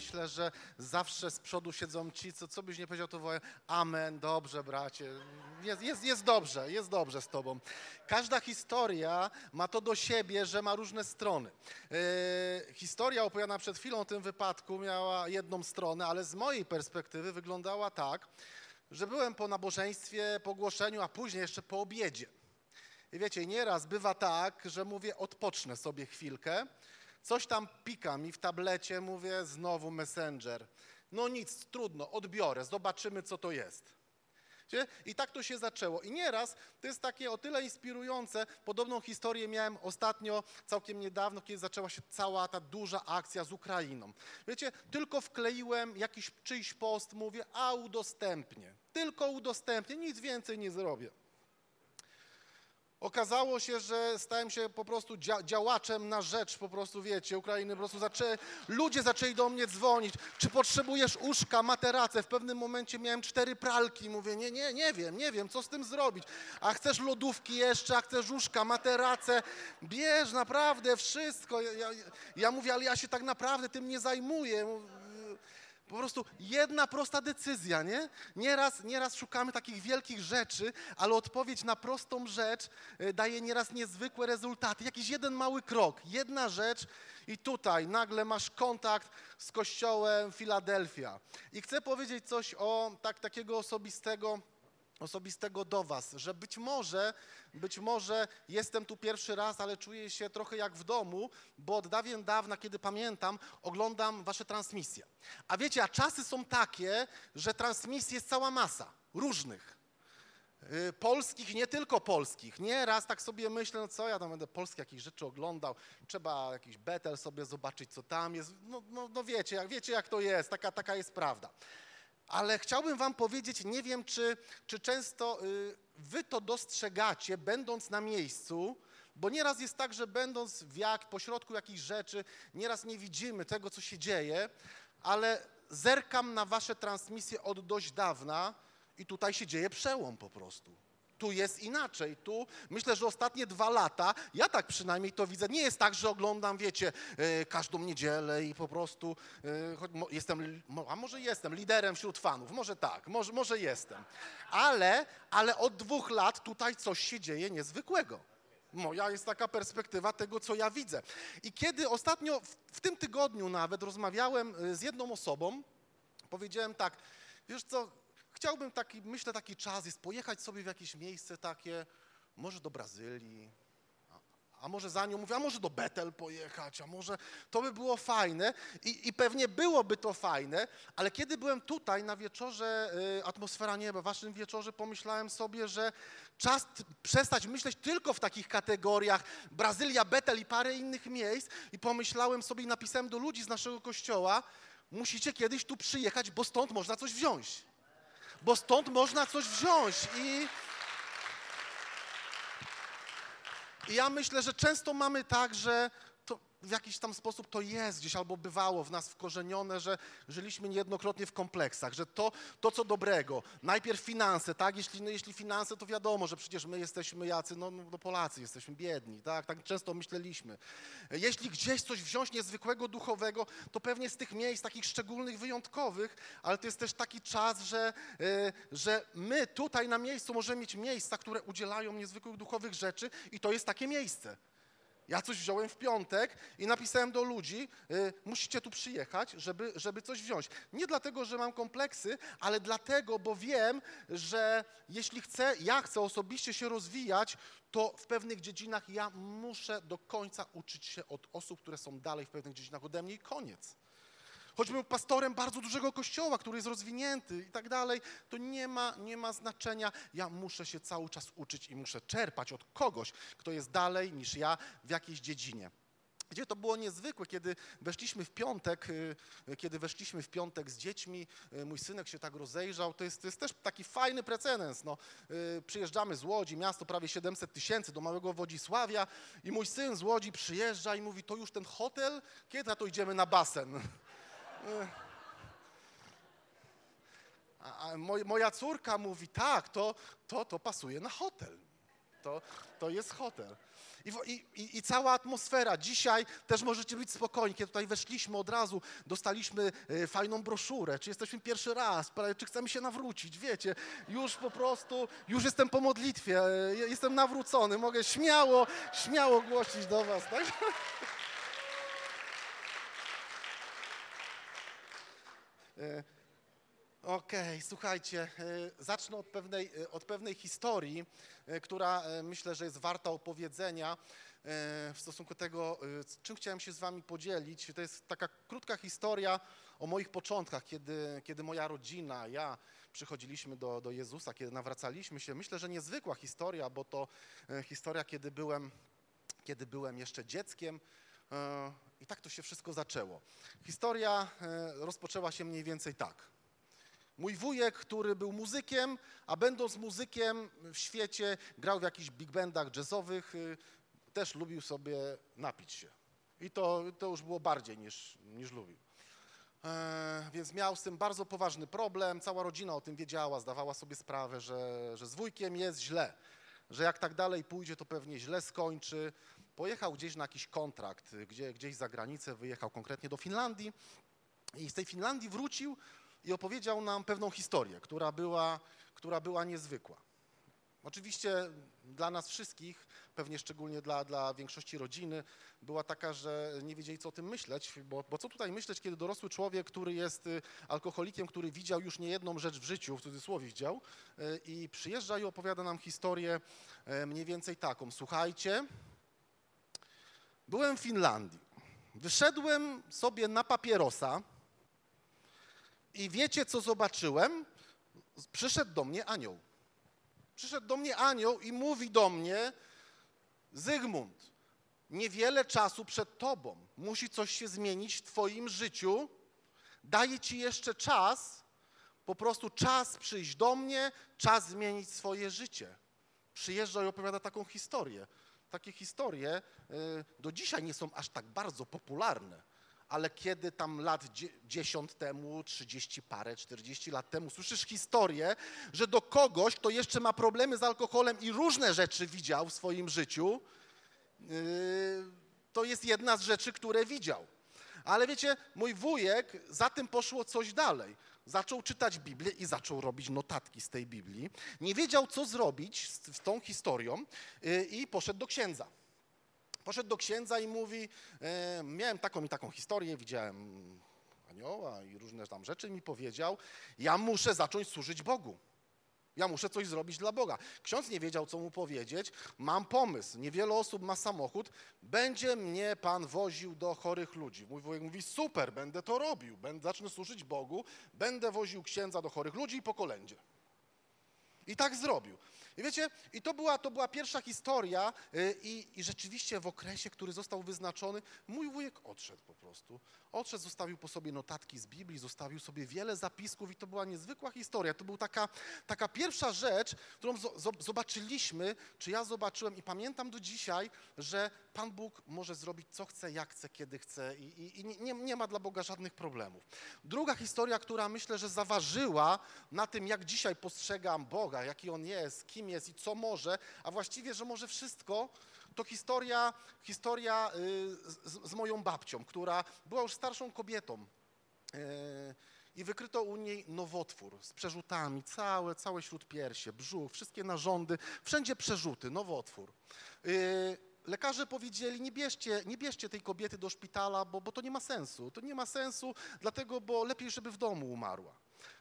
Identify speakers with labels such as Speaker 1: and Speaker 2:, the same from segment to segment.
Speaker 1: Myślę, że zawsze z przodu siedzą ci, co, co byś nie powiedział, to wołają amen, dobrze bracie, jest, jest, jest dobrze, jest dobrze z tobą. Każda historia ma to do siebie, że ma różne strony. Yy, historia opowiadana przed chwilą w tym wypadku miała jedną stronę, ale z mojej perspektywy wyglądała tak, że byłem po nabożeństwie, po głoszeniu, a później jeszcze po obiedzie. I wiecie, nieraz bywa tak, że mówię, odpocznę sobie chwilkę, coś tam pika mi w tablecie, mówię, znowu Messenger. No nic, trudno, odbiorę, zobaczymy, co to jest. I tak to się zaczęło. I nieraz to jest takie o tyle inspirujące. Podobną historię miałem ostatnio, całkiem niedawno, kiedy zaczęła się cała ta duża akcja z Ukrainą. Wiecie, tylko wkleiłem jakiś czyjś post, mówię, a udostępnię. Tylko udostępnię, nic więcej nie zrobię. Okazało się, że stałem się po prostu dzia działaczem na rzecz po prostu, wiecie, Ukrainy. Po prostu zaczę ludzie zaczęli do mnie dzwonić. Czy potrzebujesz uszka, materace? W pewnym momencie miałem cztery pralki. Mówię, nie, nie, nie wiem, nie wiem, co z tym zrobić. A chcesz lodówki jeszcze, a chcesz uszka, materace? Bierz, naprawdę, wszystko. Ja, ja, ja mówię, ale ja się tak naprawdę tym nie zajmuję. Po prostu jedna prosta decyzja, nie? Nieraz, nieraz szukamy takich wielkich rzeczy, ale odpowiedź na prostą rzecz y, daje nieraz niezwykłe rezultaty. Jakiś jeden mały krok, jedna rzecz i tutaj nagle masz kontakt z kościołem Filadelfia. I chcę powiedzieć coś o tak, takiego osobistego, osobistego do was, że być może, być może jestem tu pierwszy raz, ale czuję się trochę jak w domu, bo od dawien dawna, kiedy pamiętam, oglądam wasze transmisje. A wiecie, a czasy są takie, że transmisji jest cała masa, różnych. Yy, polskich, nie tylko polskich. Nieraz tak sobie myślę, no co ja tam będę polskie jakieś rzeczy oglądał, trzeba jakiś betel sobie zobaczyć, co tam jest. No, no, no wiecie, jak, wiecie, jak to jest, taka, taka jest prawda ale chciałbym Wam powiedzieć, nie wiem, czy, czy często y, Wy to dostrzegacie, będąc na miejscu, bo nieraz jest tak, że będąc w jak, pośrodku jakichś rzeczy, nieraz nie widzimy tego, co się dzieje, ale zerkam na Wasze transmisje od dość dawna i tutaj się dzieje przełom po prostu. Tu jest inaczej. Tu myślę, że ostatnie dwa lata, ja tak przynajmniej to widzę, nie jest tak, że oglądam, wiecie, e, każdą niedzielę i po prostu e, jestem, a może jestem liderem wśród fanów, może tak, może, może jestem. Ale, ale od dwóch lat tutaj coś się dzieje niezwykłego. Moja jest taka perspektywa tego, co ja widzę. I kiedy ostatnio, w, w tym tygodniu nawet rozmawiałem e, z jedną osobą, powiedziałem tak, wiesz co, chciałbym taki, myślę, taki czas jest pojechać sobie w jakieś miejsce takie, może do Brazylii, a, a może za nią mówię, a może do Betel pojechać, a może to by było fajne i, i pewnie byłoby to fajne, ale kiedy byłem tutaj na wieczorze y, Atmosfera Nieba, waszym wieczorze, pomyślałem sobie, że czas przestać myśleć tylko w takich kategoriach Brazylia, Betel i parę innych miejsc i pomyślałem sobie i napisałem do ludzi z naszego kościoła, musicie kiedyś tu przyjechać, bo stąd można coś wziąć bo stąd można coś wziąć i... I ja myślę, że często mamy tak, że w jakiś tam sposób to jest gdzieś albo bywało w nas wkorzenione, że żyliśmy niejednokrotnie w kompleksach, że to, to co dobrego, najpierw finanse, tak? Jeśli, no, jeśli finanse, to wiadomo, że przecież my jesteśmy jacy, no, no Polacy jesteśmy biedni, tak? Tak często myśleliśmy. Jeśli gdzieś coś wziąć niezwykłego, duchowego, to pewnie z tych miejsc takich szczególnych, wyjątkowych, ale to jest też taki czas, że, yy, że my tutaj na miejscu możemy mieć miejsca, które udzielają niezwykłych duchowych rzeczy i to jest takie miejsce. Ja coś wziąłem w piątek i napisałem do ludzi, y, musicie tu przyjechać, żeby, żeby coś wziąć. Nie dlatego, że mam kompleksy, ale dlatego, bo wiem, że jeśli chcę, ja chcę osobiście się rozwijać, to w pewnych dziedzinach ja muszę do końca uczyć się od osób, które są dalej w pewnych dziedzinach ode mnie i koniec choćbym pastorem bardzo dużego kościoła, który jest rozwinięty i tak dalej, to nie ma, nie ma znaczenia. Ja muszę się cały czas uczyć i muszę czerpać od kogoś, kto jest dalej niż ja w jakiejś dziedzinie. Gdzie to było niezwykłe, kiedy weszliśmy w piątek, y, kiedy weszliśmy w piątek z dziećmi, y, mój synek się tak rozejrzał, to jest, to jest też taki fajny precedens. No, y, przyjeżdżamy z Łodzi, miasto prawie 700 tysięcy, do małego Wodzisławia i mój syn z Łodzi przyjeżdża i mówi, to już ten hotel, kiedy na to idziemy na basen? A, a moj, moja córka mówi, tak, to, to, to pasuje na hotel. To, to jest hotel. I, i, i, cała atmosfera. Dzisiaj też możecie być spokojni. Kiedy tutaj weszliśmy od razu, dostaliśmy e, fajną broszurę. Czy jesteśmy pierwszy raz, czy chcemy się nawrócić. Wiecie, już po prostu, już jestem po modlitwie, e, jestem nawrócony. Mogę śmiało, śmiało głosić do was. Tak? E, Okej, słuchajcie, e, zacznę od pewnej, e, od pewnej historii, która myślę, że jest warta opowiedzenia w stosunku do tego, czym chciałem się z wami podzielić. To jest taka krótka historia o moich początkach, kiedy, kiedy moja rodzina, ja przychodziliśmy do, do Jezusa, kiedy nawracaliśmy się. Myślę, że niezwykła historia, bo to historia, kiedy byłem, kiedy byłem jeszcze dzieckiem. I tak to się wszystko zaczęło. Historia e, rozpoczęła się mniej więcej tak. Mój wujek, który był muzykiem, a będąc muzykiem w świecie, grał w jakichś big bandach jazzowych, y, też lubił sobie napić się. I to, to już było bardziej niż, niż lubił. E, więc miał z tym bardzo poważny problem. Cała rodzina o tym wiedziała, zdawała sobie sprawę, że, że z wujkiem jest źle, że jak tak dalej pójdzie, to pewnie źle skończy. Pojechał gdzieś na jakiś kontrakt, gdzie, gdzieś za granicę, wyjechał konkretnie do Finlandii i z tej Finlandii wrócił i opowiedział nam pewną historię, która była, która była niezwykła. Oczywiście dla nas wszystkich, pewnie szczególnie dla, dla większości rodziny, była taka, że nie wiedzieli, co o tym myśleć, bo, bo co tutaj myśleć, kiedy dorosły człowiek, który jest y, alkoholikiem, który widział już niejedną rzecz w życiu, w cudzysłowie widział, y, i przyjeżdża i opowiada nam historię y, mniej więcej taką. Słuchajcie, byłem w Finlandii, wyszedłem sobie na papierosa, i wiecie, co zobaczyłem? Przyszedł do mnie anioł. Przyszedł do mnie anioł i mówi do mnie: Zygmunt, niewiele czasu przed tobą. Musi coś się zmienić w twoim życiu. Daję ci jeszcze czas, po prostu czas przyjść do mnie, czas zmienić swoje życie. Przyjeżdża i opowiada taką historię. Takie historie y, do dzisiaj nie są aż tak bardzo popularne ale kiedy tam lat dzie- 10 temu, 30 parę, 40 lat temu słyszysz historię, że do kogoś, kto jeszcze ma problemy z alkoholem i różne rzeczy widział w swoim życiu, yy, to jest jedna z rzeczy, które widział. Ale wiecie, mój wujek, za tym poszło coś dalej. Zaczął czytać Biblię i zaczął robić notatki z tej Biblii. Nie wiedział, co zrobić z, z tą historią yy, i poszedł do księdza. Poszedł do księdza i mówi, e, miałem taką i taką historię, widziałem anioła i różne tam rzeczy mi powiedział, ja muszę zacząć służyć Bogu. Ja muszę coś zrobić dla Boga. Ksiądz nie wiedział, co mu powiedzieć. Mam pomysł. Niewiele osób ma samochód. Będzie mnie pan woził do chorych ludzi. Mój wujek mówi, super, będę to robił. Będę, zacznę służyć Bogu. Będę woził księdza do chorych ludzi i po kolędzie. I tak zrobił. I wiecie, i to była, to była pierwsza historia y, i, i rzeczywiście w okresie, który został wyznaczony, mój wujek odszedł po prostu. Odszedł, zostawił po sobie notatki z Biblii, zostawił sobie wiele zapisków i to była niezwykła historia. To była taka, taka pierwsza rzecz, którą zo- zo- zobaczyliśmy, czy ja zobaczyłem i pamiętam do dzisiaj, że Pan Bóg może zrobić co chce, jak chce, kiedy chce i, i, i nie, nie ma dla Boga żadnych problemów. Druga historia, która myślę, że zaważyła na tym, jak dzisiaj postrzegam Boga, jaki On jest, kim jest i co może, a właściwie, że może wszystko, to historia, historia y, z, z moją babcią, która była już starszą kobietą. y, I wykryto u niej nowotwór z przerzutami, całe, całe śródpiersie, brzuch, wszystkie narządy, wszędzie przerzuty, nowotwór. Y, Lekarze powiedzieli, nie bierzcie, nie bierzcie tej kobiety do szpitala, bo, bo to nie ma sensu. To nie ma sensu, dlatego, bo lepiej, żeby w domu umarła.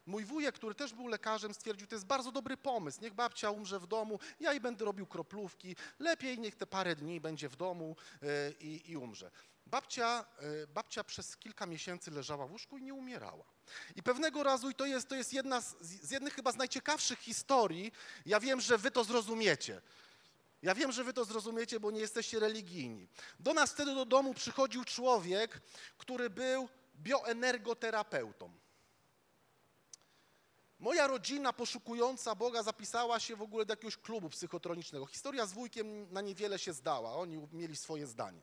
Speaker 1: Mój wujek, który też był lekarzem, stwierdził, to jest bardzo dobry pomysł, niech babcia umrze w domu, ja jej będę robił kroplówki, lepiej niech te parę dni będzie w domu y, i, i umrze. Babcia, y, babcia przez kilka miesięcy leżała w łóżku i nie umierała. I pewnego razu, i to jest, to jest jedna z, z jednych chyba z najciekawszych historii, ja wiem, że wy to zrozumiecie. Ja wiem, że wy to zrozumiecie, bo nie jesteście religijni. Do nas wtedy do domu przychodził człowiek, który był bioenergoterapeutą. Moja rodzina poszukująca Boga zapisała się w ogóle do jakiegoś klubu psychotronicznego. Historia z wujkiem na niewiele się zdała, oni mieli swoje zdanie.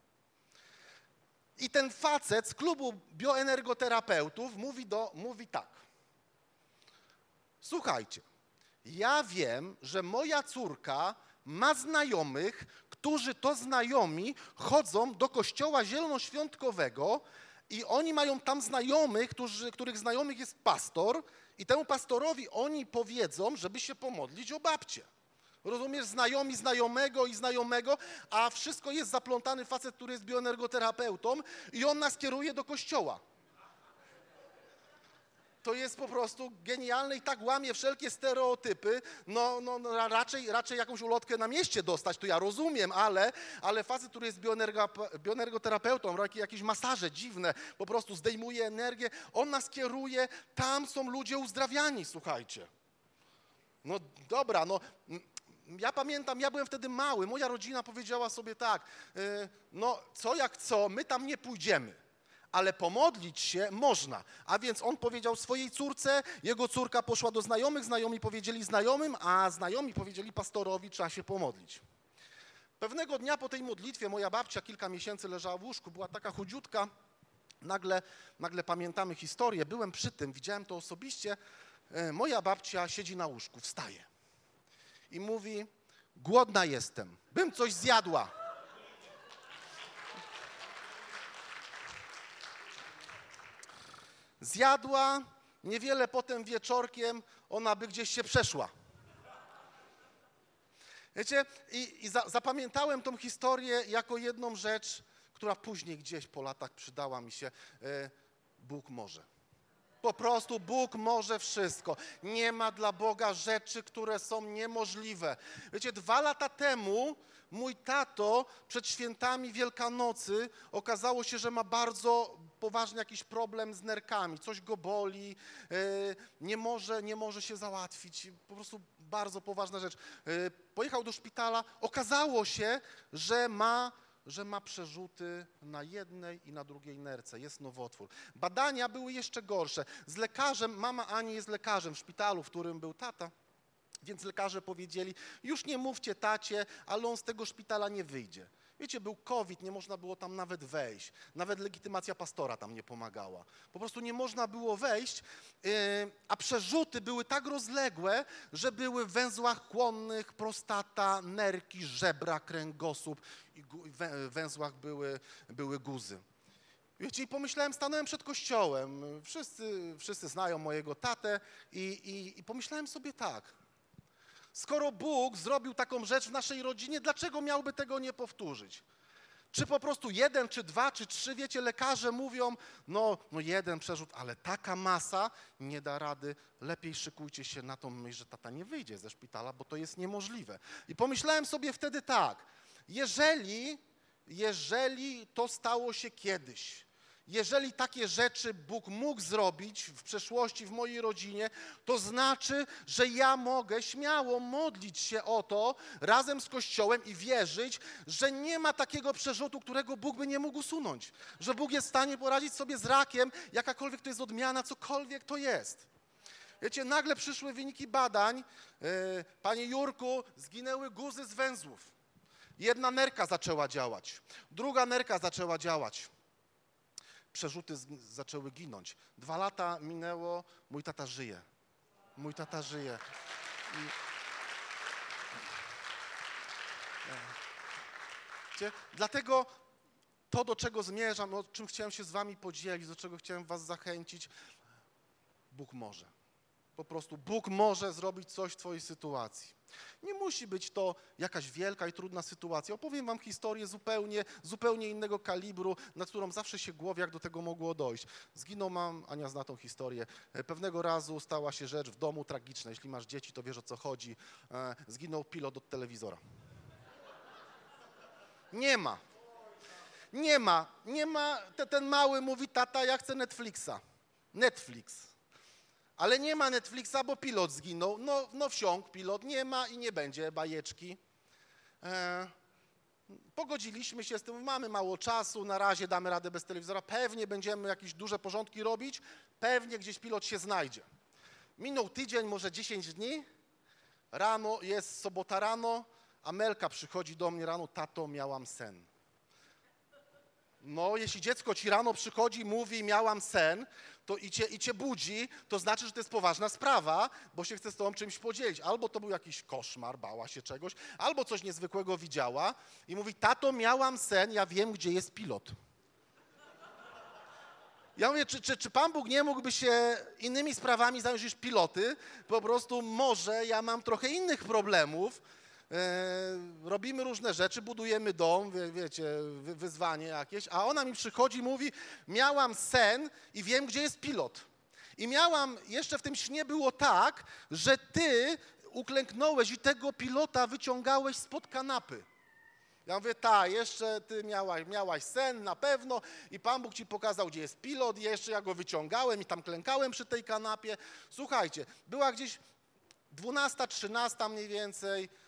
Speaker 1: I ten facet z klubu bioenergoterapeutów mówi, do, mówi tak. Słuchajcie, ja wiem, że moja córka ma znajomych, którzy to znajomi chodzą do kościoła zielonoświątkowego i oni mają tam znajomych, którzy, których znajomych jest pastor i temu pastorowi oni powiedzą, żeby się pomodlić o babcię. Rozumiesz, znajomi znajomego i znajomego, a wszystko jest zaplątany facet, który jest bioenergoterapeutą i on nas kieruje do kościoła. To jest po prostu genialne i tak łamie wszelkie stereotypy. No, no, no raczej, raczej jakąś ulotkę na mieście dostać, to ja rozumiem, ale, ale facet, który jest bioenergo, bioenergoterapeutą, robi jakieś masaże dziwne, po prostu zdejmuje energię, on nas kieruje, tam są ludzie uzdrawiani, słuchajcie. No dobra, no ja pamiętam, ja byłem wtedy mały, moja rodzina powiedziała sobie tak, yy, no co jak co, my tam nie pójdziemy, ale pomodlić się można. A więc on powiedział swojej córce, jego córka poszła do znajomych, znajomi powiedzieli znajomym, a znajomi powiedzieli pastorowi, trzeba się pomodlić. Pewnego dnia po tej modlitwie moja babcia kilka miesięcy leżała w łóżku, była taka chudziutka, nagle, nagle pamiętamy historię, byłem przy tym, widziałem to osobiście, yy, moja babcia siedzi na łóżku, wstaje i mówi: Głodna jestem, bym coś zjadła. Zjadła, niewiele potem wieczorkiem ona by gdzieś się przeszła. Wiecie, i, i za, zapamiętałem tą historię jako jedną rzecz, która później gdzieś po latach przydała mi się. E, Bóg może. Po prostu Bóg może wszystko. Nie ma dla Boga rzeczy, które są niemożliwe. Wiecie, dwa lata temu mój tato przed świętami Wielkanocy okazało się, że ma bardzo poważny jakiś problem z nerkami, coś go boli, e, nie może, nie może się załatwić, po prostu bardzo poważna rzecz. E, pojechał do szpitala, okazało się, że ma że ma przerzuty na jednej i na drugiej nerce, jest nowotwór. Badania były jeszcze gorsze. Z lekarzem, mama Ani jest lekarzem w szpitalu, w którym był tata, więc lekarze powiedzieli, już nie mówcie tacie, ale on z tego szpitala nie wyjdzie. Wiecie, był COVID, nie można było tam nawet wejść. Nawet legitymacja pastora tam nie pomagała. Po prostu nie można było wejść, yy, a przerzuty były tak rozległe, że były w węzłach chłonnych, prostata, nerki, żebra, kręgosłup i w węzłach były, były guzy. Wiecie, i pomyślałem, stanąłem przed kościołem, wszyscy, wszyscy znają mojego tatę i, i, i pomyślałem sobie tak, Skoro Bóg zrobił taką rzecz w naszej rodzinie, dlaczego miałby tego nie powtórzyć? Czy po prostu jeden, czy dwa, czy trzy, wiecie, lekarze mówią, no, no jeden przerzut, ale taka masa nie da rady, lepiej szykujcie się na tą myśl, że tata nie wyjdzie ze szpitala, bo to jest niemożliwe. I pomyślałem sobie wtedy tak, jeżeli, jeżeli to stało się kiedyś, jeżeli takie rzeczy Bóg mógł zrobić w przeszłości w mojej rodzinie, to znaczy, że ja mogę śmiało modlić się o to razem z Kościołem i wierzyć, że nie ma takiego przerzutu, którego Bóg by nie mógł usunąć. Że Bóg jest w stanie poradzić sobie z rakiem, jakakolwiek to jest odmiana, cokolwiek to jest. Wiecie, nagle przyszły wyniki badań. Yy, panie Jurku, zginęły guzy z węzłów. Jedna nerka zaczęła działać, druga nerka zaczęła działać przerzuty zaczęły ginąć. Dwa lata minęło, mój tata żyje. Mój tata żyje. I... Dlatego to, do czego zmierzam, o czym chciałem się z wami podzielić, do czego chciałem was zachęcić, Bóg może. Po prostu Bóg może zrobić coś w twojej sytuacji. Nie musi być to jakaś wielka i trudna sytuacja. Opowiem wam historię zupełnie, zupełnie innego kalibru, na którą zawsze się głowie, jak do tego mogło dojść. Zginął mam, Ania zna tą historię. E, pewnego razu stała się rzecz w domu tragiczna. Jeśli masz dzieci, to wiesz o co chodzi. E, zginął pilot od telewizora. Nie ma. Nie ma. Nie ma. Ten mały mówi, tata, ja chcę Netflixa. Netflix. Ale nie ma Netflixa, bo pilot zginął. No, no wsiąk, pilot nie ma i nie będzie bajeczki. E, pogodziliśmy się z tym, mamy mało czasu, na razie damy radę bez telewizora, pewnie będziemy jakieś duże porządki robić, pewnie gdzieś pilot się znajdzie. Minął tydzień, może 10 dni, rano, jest sobota rano, Amelka przychodzi do mnie rano, tato, miałam sen. No, jeśli dziecko ci rano przychodzi, mówi, miałam sen, to i cię, i cię budzi, to znaczy, że to jest poważna sprawa, bo się chce z tobą czymś podzielić. Albo to był jakiś koszmar, bała się czegoś, albo coś niezwykłego widziała i mówi, tato, miałam sen, ja wiem, gdzie jest pilot. Ja mówię, czy, czy, czy Pan Bóg nie mógłby się innymi sprawami zająć niż piloty? Po prostu może ja mam trochę innych problemów, robimy różne rzeczy, budujemy dom, wie, wiecie, wy, wyzwanie jakieś, a ona mi przychodzi i mówi, miałam sen i wiem, gdzie jest pilot. I miałam, jeszcze w tym śnie było tak, że ty uklęknąłeś i tego pilota wyciągałeś spod kanapy. Ja mówię, tak, jeszcze ty miałaś, miałaś sen na pewno i Pan Bóg ci pokazał, gdzie jest pilot jeszcze ja go wyciągałem i tam klękałem przy tej kanapie. Słuchajcie, była gdzieś 12, 13 mniej więcej, E,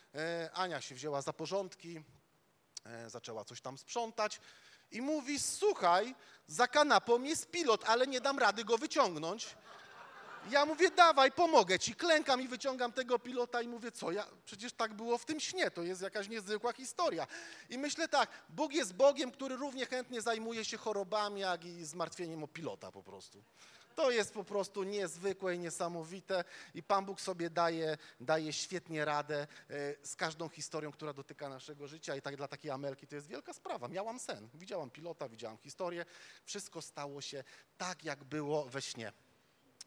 Speaker 1: Ania się wzięła za porządki, e, zaczęła coś tam sprzątać i mówi, słuchaj, za kanapą jest pilot, ale nie dam rady go wyciągnąć. Ja mówię, dawaj, pomogę ci. Klękam i wyciągam tego pilota i mówię, co ja, przecież tak było w tym śnie, to jest jakaś niezwykła historia. I myślę tak, Bóg jest Bogiem, który równie chętnie zajmuje się chorobami, jak i zmartwieniem o pilota po prostu. To jest po prostu niezwykłe i niesamowite i Pan Bóg sobie daje, daje świetnie radę e, z każdą historią, która dotyka naszego życia i tak dla takiej Amelki to jest wielka sprawa. Miałam sen, widziałam pilota, widziałam historię, wszystko stało się tak, jak było we śnie.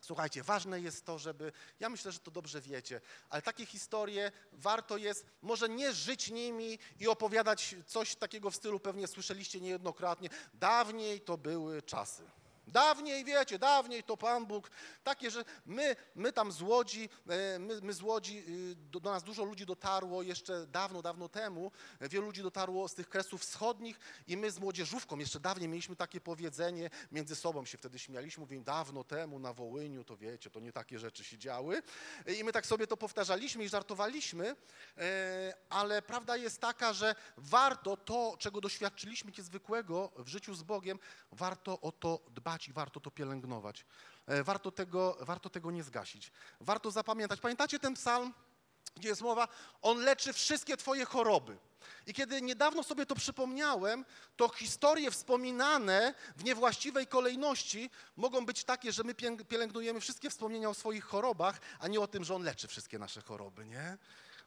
Speaker 1: Słuchajcie, ważne jest to, żeby, ja myślę, że to dobrze wiecie, ale takie historie warto jest może nie żyć nimi i opowiadać coś takiego w stylu, pewnie słyszeliście niejednokrotnie, dawniej to były czasy. Dawniej, wiecie, dawniej to Pan Bóg, takie, że my, my tam z Łodzi, e, my, my z Łodzi, y, do, do, nas dużo ludzi dotarło jeszcze dawno, dawno temu, wielu ludzi dotarło z tych kresów wschodnich i my z młodzieżówką jeszcze dawniej mieliśmy takie powiedzenie, między sobą się wtedy śmialiśmy, mówimy, dawno temu na Wołyniu, to wiecie, to nie takie rzeczy się działy. I my tak sobie to powtarzaliśmy i żartowaliśmy, e, ale prawda jest taka, że warto to, czego doświadczyliśmy niezwykłego w życiu z Bogiem, warto o to dbać i warto to pielęgnować. E, warto tego, warto tego nie zgasić. Warto zapamiętać. Pamiętacie ten psalm, gdzie jest mowa, on leczy wszystkie twoje choroby. I kiedy niedawno sobie to przypomniałem, to historie wspominane w niewłaściwej kolejności mogą być takie, że my pielęgnujemy wszystkie wspomnienia o swoich chorobach, a nie o tym, że On leczy wszystkie nasze choroby, nie?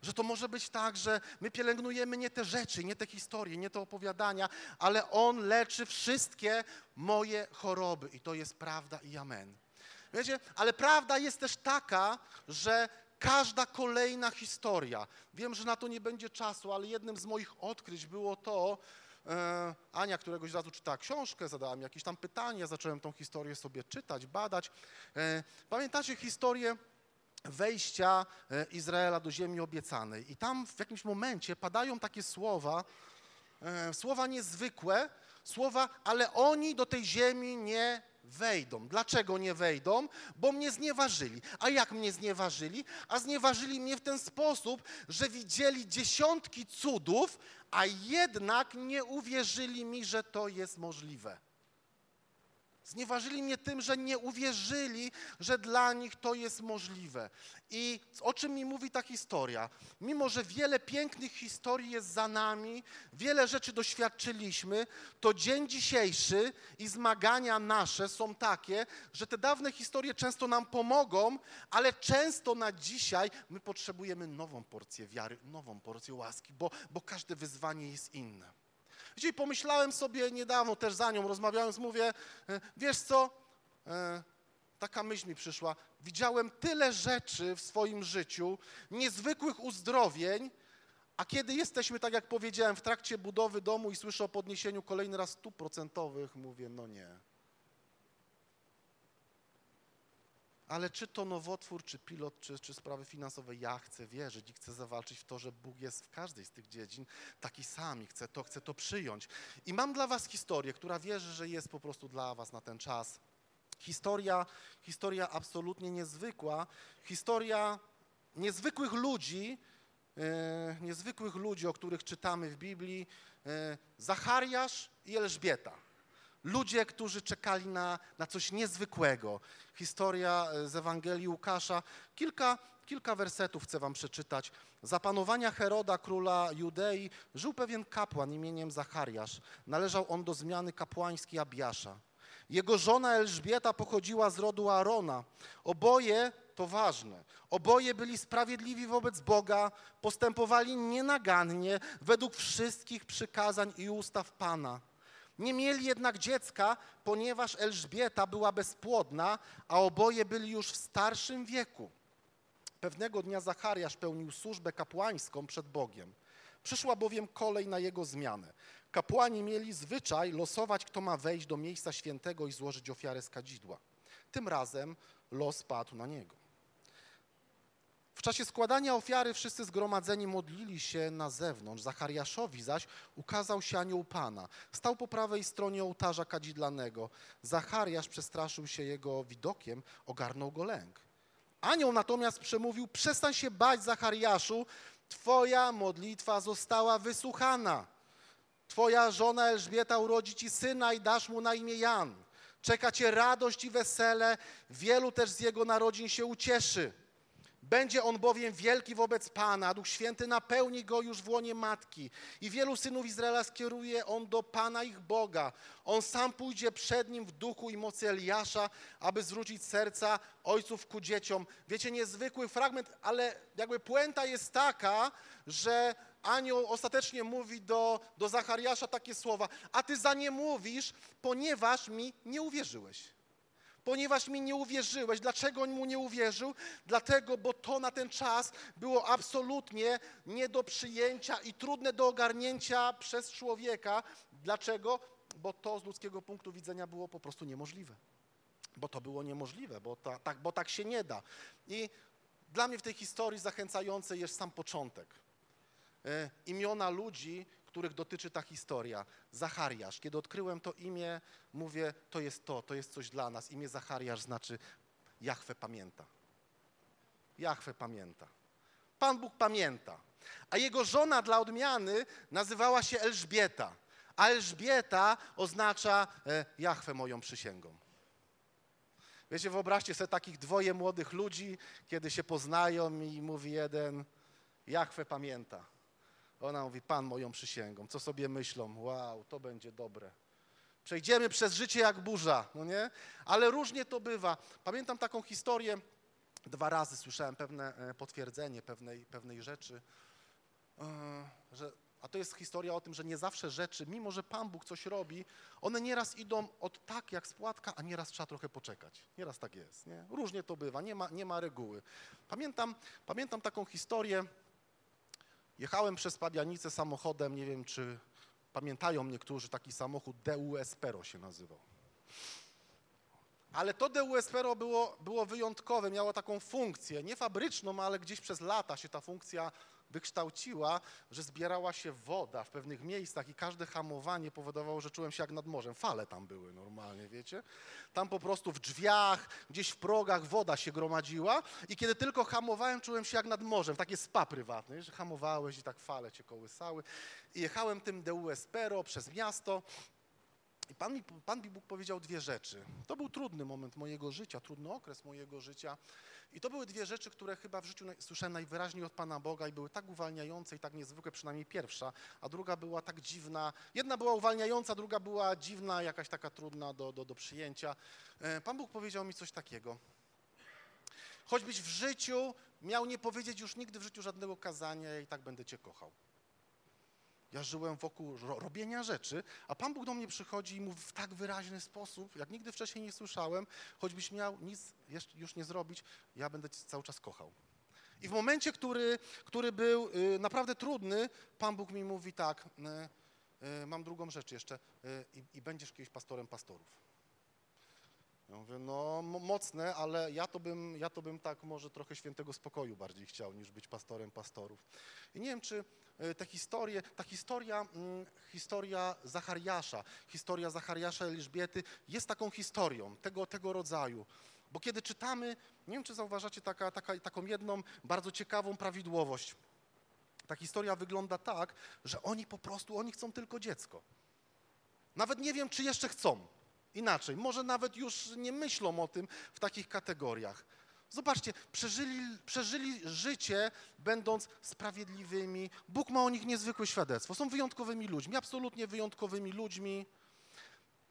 Speaker 1: Że to może być tak, że my pielęgnujemy nie te rzeczy, nie te historie, nie te opowiadania, ale On leczy wszystkie moje choroby. I to jest prawda i amen. Wiecie, ale prawda jest też taka, że każda kolejna historia, wiem, że na to nie będzie czasu, ale jednym z moich odkryć było to, e, Ania któregoś razu czytała książkę, zadała mi jakieś tam pytanie, zacząłem tą historię sobie czytać, badać. E, pamiętacie historię wejścia e, Izraela do ziemi obiecanej. I tam w jakimś momencie padają takie słowa, e, słowa niezwykłe, słowa, ale oni do tej ziemi nie wejdą. Dlaczego nie wejdą? Bo mnie znieważyli. A jak mnie znieważyli? A znieważyli mnie w ten sposób, że widzieli dziesiątki cudów, a jednak nie uwierzyli mi, że to jest możliwe. Znieważyli mnie tym, że nie uwierzyli, że dla nich to jest możliwe. I o czym mi mówi ta historia? Mimo, że wiele pięknych historii jest za nami, wiele rzeczy doświadczyliśmy, to dzień dzisiejszy i zmagania nasze są takie, że te dawne historie często nam pomogą, ale często na dzisiaj my potrzebujemy nową porcję wiary, nową porcję łaski, bo, bo każde wyzwanie jest inne. Dzisiaj pomyślałem sobie niedawno, też za nią rozmawiając, mówię, e, wiesz co, e, taka myśl mi przyszła, widziałem tyle rzeczy w swoim życiu, niezwykłych uzdrowień, a kiedy jesteśmy, tak jak powiedziałem, w trakcie budowy domu i słyszę o podniesieniu kolejny raz stuprocentowych, mówię, no nie. Ale czy to nowotwór, czy pilot, czy, czy sprawy finansowe, ja chcę wierzyć i chcę zawalczyć w to, że Bóg jest w każdej z tych dziedzin taki sam i chcę to, chcę to przyjąć. I mam dla was historię, która wierzy, że jest po prostu dla was na ten czas. Historia, historia absolutnie niezwykła, historia niezwykłych ludzi, e, niezwykłych ludzi, o których czytamy w Biblii, e, Zachariasz i Elżbieta. Ludzie, którzy czekali na, na coś niezwykłego. Historia e, z Ewangelii Łukasza. Kilka, kilka wersetów chcę wam przeczytać. Za panowania Heroda, króla Judei, żył pewien kapłan imieniem Zachariasz. Należał on do zmiany kapłańskiej Abiasza. Jego żona Elżbieta pochodziła z rodu Aarona. Oboje, to ważne, oboje byli sprawiedliwi wobec Boga, postępowali nienagannie według wszystkich przykazań i ustaw Pana. Nie mieli jednak dziecka, ponieważ Elżbieta była bezpłodna, a oboje byli już w starszym wieku. Pewnego dnia Zachariasz pełnił służbę kapłańską przed Bogiem. Przyszła bowiem kolej na jego zmianę. Kapłani mieli zwyczaj losować, kto ma wejść do miejsca świętego i złożyć ofiarę z kadzidła. Tym razem los padł na niego. W czasie składania ofiary wszyscy zgromadzeni modlili się na zewnątrz. Zachariaszowi zaś ukazał się anioł Pana. Stał po prawej stronie ołtarza kadzidlanego. Zachariasz przestraszył się jego widokiem, ogarnął go lęk. Anioł natomiast przemówił, przestań się bać, Zachariaszu, twoja modlitwa została wysłuchana. Twoja żona Elżbieta urodzi ci syna i dasz mu na imię Jan. Czeka cię radość i wesele, wielu też z jego narodzin się ucieszy. Będzie on bowiem wielki wobec Pana, Duch Święty napełni go już w łonie matki i wielu synów Izraela skieruje on do Pana ich Boga. On sam pójdzie przed nim w duchu i mocy Eliasza, aby zwrócić serca ojców ku dzieciom. Wiecie, niezwykły fragment, ale jakby puenta jest taka, że anioł ostatecznie mówi do, do Zachariasza takie słowa, a ty za nie mówisz, ponieważ mi nie uwierzyłeś ponieważ mi nie uwierzyłeś. Dlaczego on mu nie uwierzył? Dlatego, bo to na ten czas było absolutnie nie do przyjęcia i trudne do ogarnięcia przez człowieka. Dlaczego? Bo to z ludzkiego punktu widzenia było po prostu niemożliwe. Bo to było niemożliwe, bo, ta, tak, bo tak się nie da. I dla mnie w tej historii zachęcający jest sam początek. E, imiona ludzi, których dotyczy ta historia. Zachariasz. Kiedy odkryłem to imię, mówię, to jest to, to jest coś dla nas. Imię Zachariasz znaczy Jachwę pamięta. Jachwę pamięta. Pan Bóg pamięta. A jego żona dla odmiany nazywała się Elżbieta. A Elżbieta oznacza e, Jachwę moją przysięgą. Wiecie, wyobraźcie sobie takich dwoje młodych ludzi, kiedy się poznają i mówi jeden, Jachwę pamięta. Ona mówi, Pan moją przysięgą. Co sobie myślą? Wow, to będzie dobre. Przejdziemy przez życie jak burza, no nie? Ale różnie to bywa. Pamiętam taką historię, dwa razy słyszałem pewne e, potwierdzenie pewnej, pewnej rzeczy, e, że, a to jest historia o tym, że nie zawsze rzeczy, mimo że Pan Bóg coś robi, one nieraz idą od tak jak spłatka, a nieraz trzeba trochę poczekać. Nieraz tak jest, nie? Różnie to bywa, nie ma, nie ma reguły. Pamiętam, pamiętam taką historię, Jechałem przez Pabianicę samochodem, nie wiem czy pamiętają niektórzy, taki samochód DU Espero się nazywał. Ale to DU Espero było, było wyjątkowe, miało taką funkcję, nie fabryczną, ale gdzieś przez lata się ta funkcja wykształciła, że zbierała się woda w pewnych miejscach i każde hamowanie powodowało, że czułem się jak nad morzem. Fale tam były normalnie, wiecie? Tam po prostu w drzwiach, gdzieś w progach woda się gromadziła i kiedy tylko hamowałem, czułem się jak nad morzem, takie spa prywatne, że hamowałeś i tak fale cię kołysały. I jechałem tym DU Espero przez miasto i Pan mi, Pan mi Bóg powiedział dwie rzeczy. To był trudny moment mojego życia, trudny okres mojego życia. I to były dwie rzeczy, które chyba w życiu słyszałem najwyraźniej od Pana Boga i były tak uwalniające i tak niezwykłe, przynajmniej pierwsza, a druga była tak dziwna. Jedna była uwalniająca, druga była dziwna, jakaś taka trudna do, do, do przyjęcia. E, Pan Bóg powiedział mi coś takiego. Choćbyś w życiu miał nie powiedzieć już nigdy w życiu żadnego kazania, i tak będę Cię kochał. Ja żyłem wokół robienia rzeczy, a Pan Bóg do mnie przychodzi i mówi w tak wyraźny sposób, jak nigdy wcześniej nie słyszałem, choćbyś miał nic już nie zrobić, ja będę Cię cały czas kochał. I w momencie, który, który był y, naprawdę trudny, Pan Bóg mi mówi tak, y, y, mam drugą rzecz jeszcze i będziesz kiedyś pastorem pastorów. Ja mówię, no mocne, ale ja to, bym, ja to bym tak może trochę świętego spokoju bardziej chciał, niż być pastorem pastorów. I nie wiem, czy e, te historie, ta historia, mm, historia Zachariasza, historia Zachariasza Elżbiety jest taką historią tego, tego rodzaju. Bo kiedy czytamy, nie wiem, czy zauważacie taka, taka, taką jedną bardzo ciekawą prawidłowość. ta historia wygląda tak, że oni po prostu, oni chcą tylko dziecko. Nawet nie wiem, czy jeszcze chcą. Inaczej, może nawet już nie myślą o tym w takich kategoriach. Zobaczcie, przeżyli, przeżyli życie, będąc sprawiedliwymi. Bóg ma o nich niezwykłe świadectwo. Są wyjątkowymi ludźmi, absolutnie wyjątkowymi ludźmi.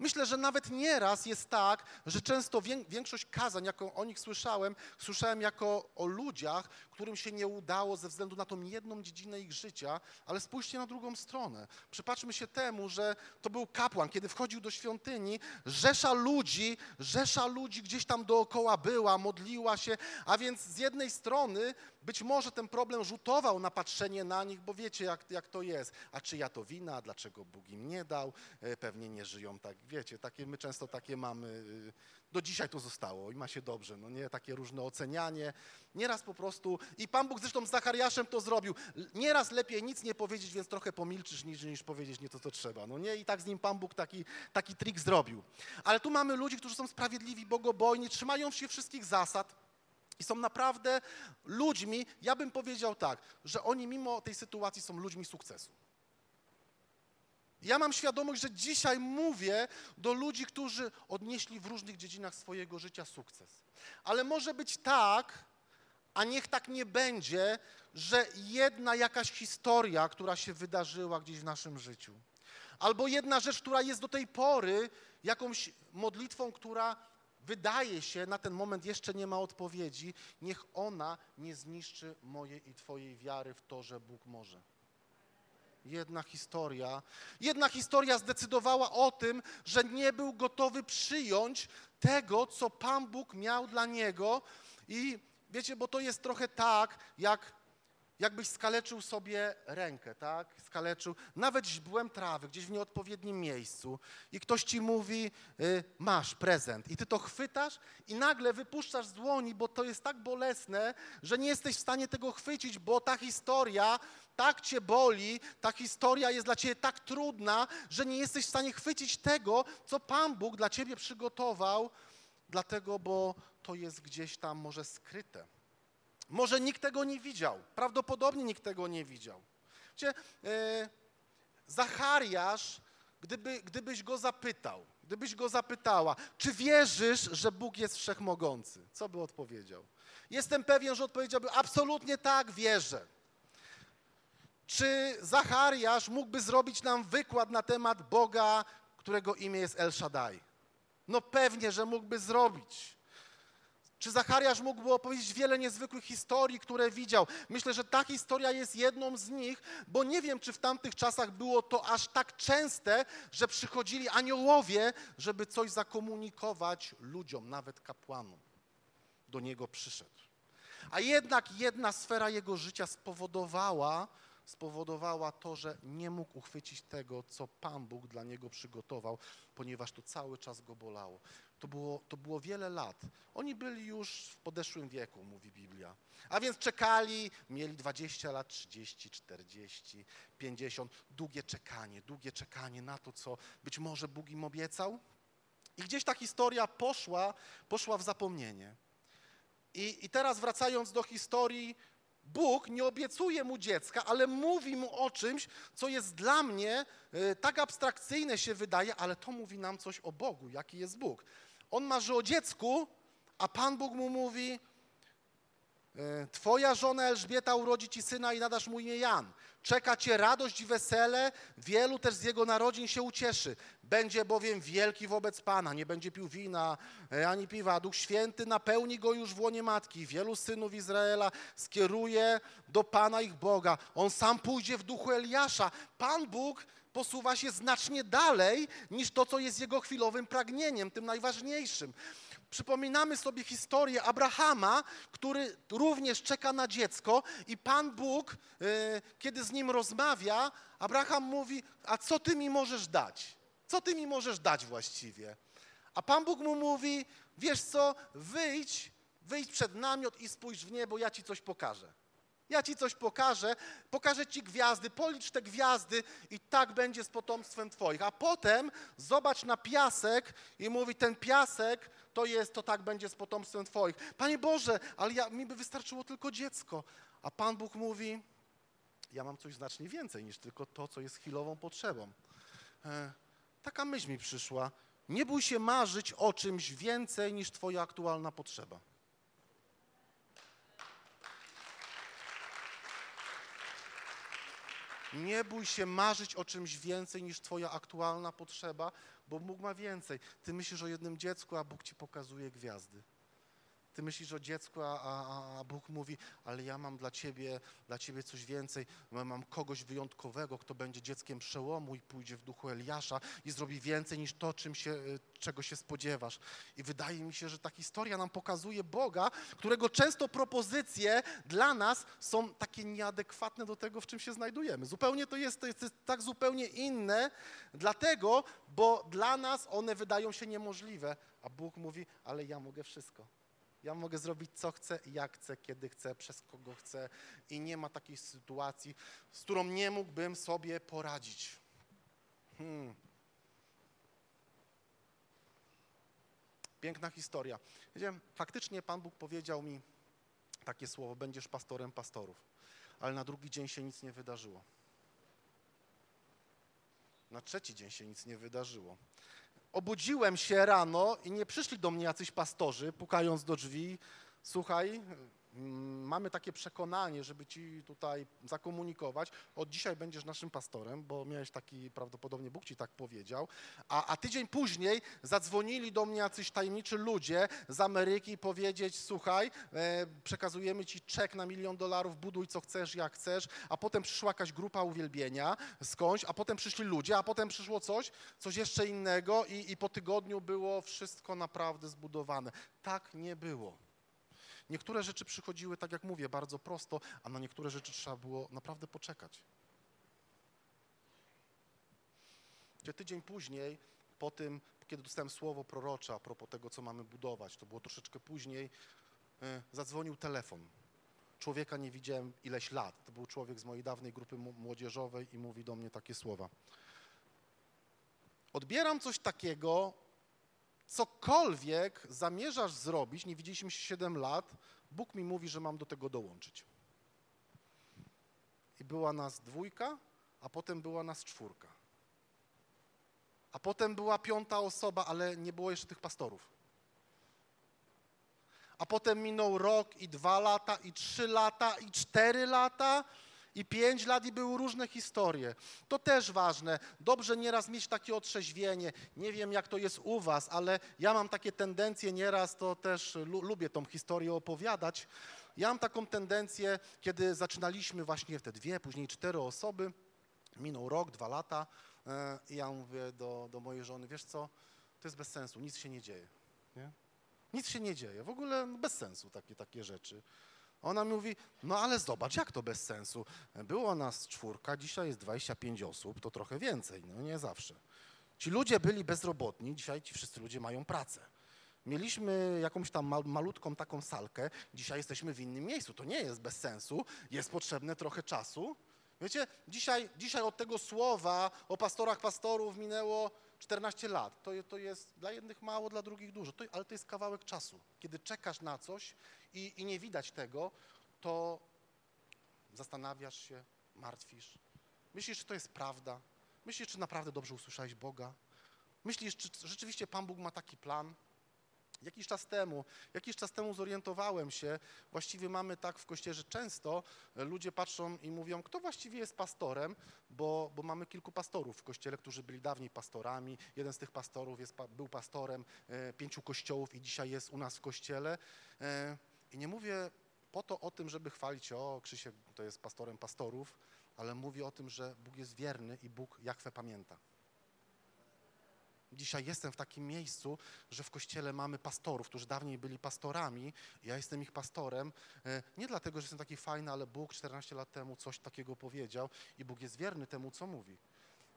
Speaker 1: Myślę, że nawet nieraz jest tak, że często większość kazań, jaką o nich słyszałem, słyszałem jako o ludziach, którym się nie udało ze względu na tą jedną dziedzinę ich życia, ale spójrzcie na drugą stronę. Przypatrzmy się temu, że to był kapłan, kiedy wchodził do świątyni, rzesza ludzi, rzesza ludzi gdzieś tam dookoła była, modliła się, a więc z jednej strony być może ten problem rzutował na patrzenie na nich, bo wiecie jak, jak to jest. A czyja to wina, dlaczego Bóg im nie dał, e, pewnie nie żyją tak, wiecie, takie, my często takie mamy, y, do dzisiaj to zostało i ma się dobrze, no nie, takie różne ocenianie. Nieraz po prostu, i Pan Bóg zresztą z Zachariaszem to zrobił, nieraz lepiej nic nie powiedzieć, więc trochę pomilczysz niż, niż powiedzieć nie to, co trzeba, no nie, i tak z nim Pan Bóg taki, taki trik zrobił. Ale tu mamy ludzi, którzy są sprawiedliwi, bogobojni, trzymają się wszystkich zasad, i są naprawdę ludźmi, ja bym powiedział tak, że oni mimo tej sytuacji są ludźmi sukcesu. Ja mam świadomość, że dzisiaj mówię do ludzi, którzy odnieśli w różnych dziedzinach swojego życia sukces. Ale może być tak, a niech tak nie będzie, że jedna jakaś historia, która się wydarzyła gdzieś w naszym życiu, albo jedna rzecz, która jest do tej pory jakąś modlitwą, która wydaje się, na ten moment jeszcze nie ma odpowiedzi, niech ona nie zniszczy mojej i Twojej wiary w to, że Bóg może. Jedna historia, jedna historia zdecydowała o tym, że nie był gotowy przyjąć tego, co Pan Bóg miał dla niego. I wiecie, bo to jest trochę tak, jak jakbyś skaleczył sobie rękę, tak? Skaleczył, nawet źbłem trawy, gdzieś w nieodpowiednim miejscu i ktoś ci mówi, y, masz prezent i ty to chwytasz i nagle wypuszczasz z dłoni, bo to jest tak bolesne, że nie jesteś w stanie tego chwycić, bo ta historia tak cię boli, ta historia jest dla ciebie tak trudna, że nie jesteś w stanie chwycić tego, co Pan Bóg dla ciebie przygotował, dlatego, bo to jest gdzieś tam może skryte. Może nikt tego nie widział. Prawdopodobnie nikt tego nie widział. Wiecie, e, Zachariasz, gdyby, gdybyś go zapytał, gdybyś go zapytała, czy wierzysz, że Bóg jest wszechmogący? Co by odpowiedział? Jestem pewien, że odpowiedziałby absolutnie tak, wierzę. Czy Zachariasz mógłby zrobić nam wykład na temat Boga, którego imię jest El Shaddai? No pewnie, że mógłby zrobić. Czy Zachariasz mógłby opowiedzieć wiele niezwykłych historii, które widział? Myślę, że ta historia jest jedną z nich, bo nie wiem, czy w tamtych czasach było to aż tak częste, że przychodzili aniołowie, żeby coś zakomunikować ludziom, nawet kapłanom. Do niego przyszedł. A jednak jedna sfera jego życia spowodowała, spowodowała to, że nie mógł uchwycić tego, co Pan Bóg dla niego przygotował, ponieważ to cały czas go bolało. To było, to było wiele lat. Oni byli już w podeszłym wieku, mówi Biblia. A więc czekali, mieli 20 lat, 30, 40, 50. Długie czekanie, długie czekanie na to, co być może Bóg im obiecał. I gdzieś ta historia poszła, poszła w zapomnienie. I, I teraz wracając do historii, Bóg nie obiecuje mu dziecka, ale mówi mu o czymś, co jest dla mnie y, tak abstrakcyjne się wydaje, ale to mówi nam coś o Bogu, jaki jest Bóg. On marzy o dziecku, a Pan Bóg mu mówi, e, Twoja żona Elżbieta urodzi ci syna i nadasz mu imię Jan. Czeka cię radość i wesele, wielu też z jego narodzin się ucieszy. Będzie bowiem wielki wobec Pana, nie będzie pił wina e, ani piwa. Duch Święty napełni go już w łonie matki. Wielu synów Izraela skieruje do Pana ich Boga. On sam pójdzie w duchu Eliasza. Pan Bóg posuwa się znacznie dalej niż to, co jest jego chwilowym pragnieniem, tym najważniejszym. Przypominamy sobie historię Abrahama, który również czeka na dziecko i Pan Bóg, e, kiedy z nim rozmawia, Abraham mówi, a co ty mi możesz dać? Co ty mi możesz dać właściwie? A Pan Bóg mu mówi, wiesz co, wyjdź, wyjdź przed namiot i spójrz w niebo, ja ci coś pokażę. Ja ci coś pokażę, pokażę ci gwiazdy, policz te gwiazdy i tak będzie z potomstwem twoich. A potem zobacz na piasek i mówi, ten piasek to jest, to tak będzie z potomstwem twoich. Panie Boże, ale ja, mi by wystarczyło tylko dziecko. A Pan Bóg mówi, ja mam coś znacznie więcej niż tylko to, co jest chwilową potrzebą. E, taka myśl mi przyszła. Nie bój się marzyć o czymś więcej niż twoja aktualna potrzeba. Nie bój się marzyć o czymś więcej niż twoja aktualna potrzeba, bo Bóg ma więcej. Ty myślisz o jednym dziecku, a Bóg ci pokazuje gwiazdy. Ty myślisz o dziecku, a, a, a Bóg mówi, ale ja mam dla ciebie, dla ciebie coś więcej. Mam kogoś wyjątkowego, kto będzie dzieckiem przełomu i pójdzie w duchu Eliasza i zrobi więcej niż to, czym się, y, czego się spodziewasz. I wydaje mi się, że ta historia nam pokazuje Boga, którego często propozycje dla nas są takie nieadekwatne do tego, w czym się znajdujemy. Zupełnie to jest, to jest tak zupełnie inne, dlatego, bo dla nas one wydają się niemożliwe, a Bóg mówi, ale ja mogę wszystko. Ja mogę zrobić co chcę, jak chcę, kiedy chcę, przez kogo chcę i nie ma takiej sytuacji, z którą nie mógłbym sobie poradzić. Hmm. Piękna historia. Wiecie, faktycznie Pan Bóg powiedział mi takie słowo, będziesz pastorem pastorów, ale na drugi dzień się nic nie wydarzyło. Na trzeci dzień się nic nie wydarzyło obudziłem się rano i nie przyszli do mnie jacyś pastorzy, pukając do drzwi. Słuchaj, mamy takie przekonanie, żeby ci tutaj zakomunikować, od dzisiaj będziesz naszym pastorem, bo miałeś taki, prawdopodobnie Bóg ci tak powiedział, a, a tydzień później zadzwonili do mnie jacyś tajemniczy ludzie z Ameryki powiedzieć, słuchaj, e, przekazujemy ci czek na milion dolarów, buduj co chcesz, jak chcesz, a potem przyszła jakaś grupa uwielbienia skądś, a potem przyszli ludzie, a potem przyszło coś, coś jeszcze innego i, i po tygodniu było wszystko naprawdę zbudowane. Tak nie było. Niektóre rzeczy przychodziły, tak jak mówię, bardzo prosto, a na niektóre rzeczy trzeba było naprawdę poczekać. Gdzie tydzień później, po tym, kiedy dostałem słowo prorocze a propos tego, co mamy budować, to było troszeczkę później, yy, zadzwonił telefon. Człowieka nie widziałem ileś lat. To był człowiek z mojej dawnej grupy młodzieżowej i mówi do mnie takie słowa. Odbieram coś takiego, cokolwiek zamierzasz zrobić, nie widzieliśmy się 7 lat, Bóg mi mówi, że mam do tego dołączyć. I była nas dwójka, a potem była nas czwórka. A potem była piąta osoba, ale nie było jeszcze tych pastorów. A potem minął rok i dwa lata, i trzy lata, i cztery lata, i pięć lat i były różne historie. To też ważne. Dobrze nieraz mieć takie otrzeźwienie. Nie wiem, jak to jest u was, ale ja mam takie tendencje nieraz, to też lubię tą historię opowiadać. Ja mam taką tendencję, kiedy zaczynaliśmy właśnie te dwie, później cztery osoby, minął rok, dwa lata e, i ja mówię do, do mojej żony, wiesz co, to jest bez sensu, nic się nie dzieje. Nie? Nic się nie dzieje, w ogóle bez sensu takie, takie rzeczy. Ona mówi, no ale zobacz, jak to bez sensu. Było nas czwórka, dzisiaj jest 25 osób, to trochę więcej, no nie zawsze. Ci ludzie byli bezrobotni, dzisiaj ci wszyscy ludzie mają pracę. Mieliśmy jakąś tam malutką taką salkę, dzisiaj jesteśmy w innym miejscu. To nie jest bez sensu, jest potrzebne trochę czasu. Wiecie, dzisiaj, dzisiaj od tego słowa o pastorach pastorów minęło 14 lat. To, to jest dla jednych mało, dla drugich dużo, to, ale to jest kawałek czasu. Kiedy czekasz na coś i, i nie widać tego, to zastanawiasz się, martwisz. Myślisz, czy to jest prawda? Myślisz, czy naprawdę dobrze usłyszałeś Boga? Myślisz, czy rzeczywiście Pan Bóg ma taki plan? Jakiś czas temu, jakiś czas temu zorientowałem się, właściwie mamy tak w kościele, często ludzie patrzą i mówią, kto właściwie jest pastorem, bo, bo mamy kilku pastorów w kościele, którzy byli dawniej pastorami. Jeden z tych pastorów jest, był pastorem e, pięciu kościołów i dzisiaj jest u nas w kościele. E, I nie mówię po to o tym, żeby chwalić, o Krzysiek to jest pastorem pastorów, ale mówię o tym, że Bóg jest wierny i Bóg Jachwę pamięta. Dzisiaj jestem w takim miejscu, że w kościele mamy pastorów, którzy dawniej byli pastorami. Ja jestem ich pastorem. E, nie dlatego, że jestem taki fajny, ale Bóg 14 lat temu coś takiego powiedział i Bóg jest wierny temu, co mówi.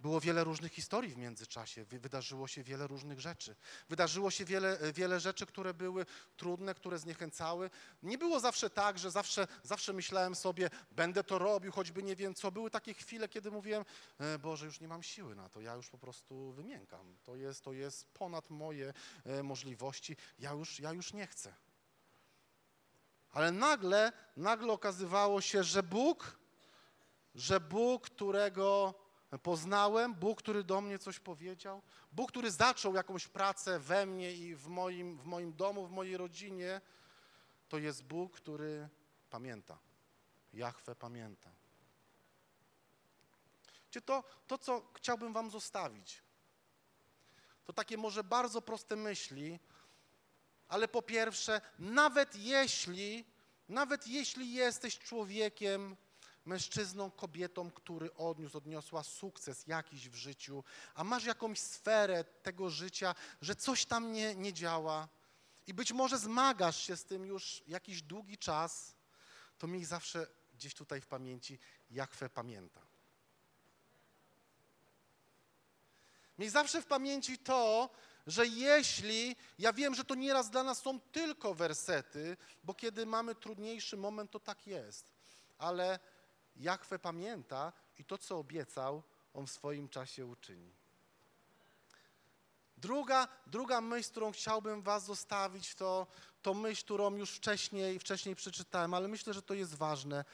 Speaker 1: Było wiele różnych historii w międzyczasie, wydarzyło się wiele różnych rzeczy. Wydarzyło się wiele, wiele rzeczy, które były trudne, które zniechęcały. Nie było zawsze tak, że zawsze, zawsze myślałem sobie, będę to robił, choćby nie wiem co. Były takie chwile, kiedy mówiłem, e, Boże, już nie mam siły na to, ja już po prostu wymiękam. To jest, to jest ponad moje e, możliwości, ja już, ja już nie chcę. Ale nagle, nagle okazywało się, że Bóg że Bóg, którego poznałem, Bóg, który do mnie coś powiedział, Bóg, który zaczął jakąś pracę we mnie i w moim, w moim domu, w mojej rodzinie, to jest Bóg, który pamięta. Jahwe pamięta. Czy to, to, co chciałbym wam zostawić, to takie może bardzo proste myśli, ale po pierwsze, nawet jeśli, nawet jeśli jesteś człowiekiem, mężczyzną, kobietą, który odniósł, odniosła sukces jakiś w życiu, a masz jakąś sferę tego życia, że coś tam nie, nie działa? I być może zmagasz się z tym już jakiś długi czas, to miej zawsze gdzieś tutaj w pamięci, Jachwę pamięta. Miej zawsze w pamięci to, że jeśli, ja wiem, że to nieraz dla nas są tylko wersety, bo kiedy mamy trudniejszy moment, to tak jest, ale Jachwę pamięta i to, co obiecał, on w swoim czasie uczyni. Druga, druga myśl, którą chciałbym was zostawić, to, to myśl, którą już wcześniej, wcześniej przeczytałem, ale myślę, że to jest ważne.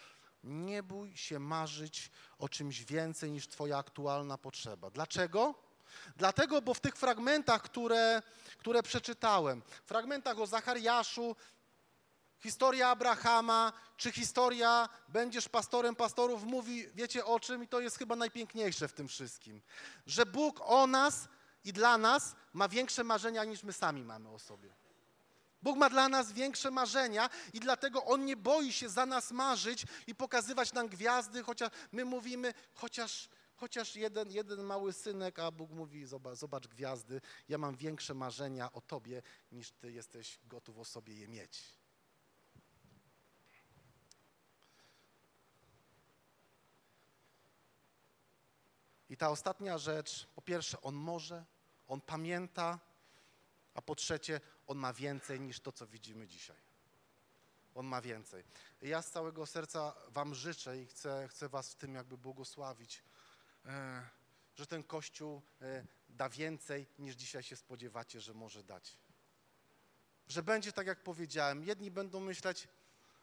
Speaker 1: Nie bój się marzyć o czymś więcej niż twoja aktualna potrzeba. Dlaczego? Dlatego, bo w tych fragmentach, które, które przeczytałem, fragmentach o Zachariaszu, historia Abrahama, czy historia będziesz pastorem pastorów, mówi, wiecie o czym, i to jest chyba najpiękniejsze w tym wszystkim, że Bóg o nas i dla nas ma większe marzenia niż my sami mamy o sobie. Bóg ma dla nas większe marzenia i dlatego On nie boi się za nas marzyć i pokazywać nam gwiazdy, chociaż my mówimy, chociaż, chociaż jeden, jeden mały synek, a Bóg mówi, zobacz, zobacz gwiazdy, ja mam większe marzenia o Tobie, niż Ty jesteś gotów o sobie je mieć. I ta ostatnia rzecz, po pierwsze, on może, on pamięta, a po trzecie, on ma więcej niż to, co widzimy dzisiaj. On ma więcej. Ja z całego serca Wam życzę i chcę, chcę Was w tym jakby błogosławić, e, że ten Kościół e, da więcej niż dzisiaj się spodziewacie, że może dać. Że będzie tak, jak powiedziałem. Jedni będą myśleć,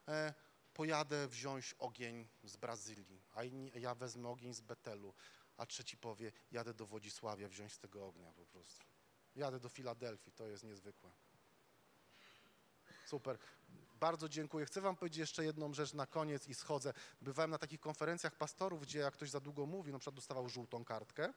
Speaker 1: e, pojadę wziąć ogień z Brazylii, a inni, ja wezmę ogień z Betelu a trzeci powie, jadę do Wodzisławia wziąć z tego ognia po prostu. Jadę do Filadelfii, to jest niezwykłe. Super. Bardzo dziękuję. Chcę Wam powiedzieć jeszcze jedną rzecz na koniec i schodzę. Bywałem na takich konferencjach pastorów, gdzie jak ktoś za długo mówi, na przykład dostawał żółtą kartkę,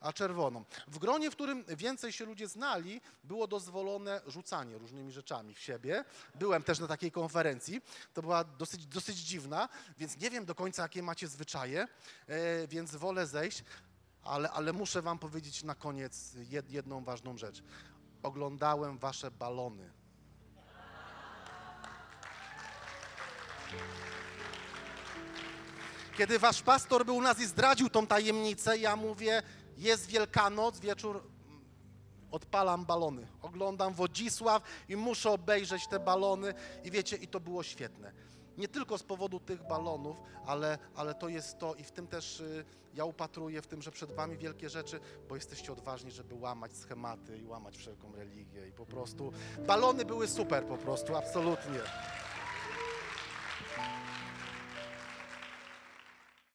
Speaker 1: a czerwoną. W gronie, w którym więcej się ludzie znali, było dozwolone rzucanie różnymi rzeczami w siebie. Byłem też na takiej konferencji. To była dosyć, dosyć dziwna, więc nie wiem do końca, jakie macie zwyczaje, e, więc wolę zejść. Ale, ale muszę Wam powiedzieć na koniec jedną ważną rzecz. Oglądałem Wasze balony. Kiedy wasz pastor był u nas i zdradził tą tajemnicę, ja mówię, jest Wielkanoc, wieczór, odpalam balony, oglądam Wodzisław i muszę obejrzeć te balony i wiecie, i to było świetne. Nie tylko z powodu tych balonów, ale, ale to jest to i w tym też y, ja upatruję w tym, że przed wami wielkie rzeczy, bo jesteście odważni, żeby łamać schematy i łamać wszelką religię i po prostu balony były super po prostu, absolutnie. Thank you.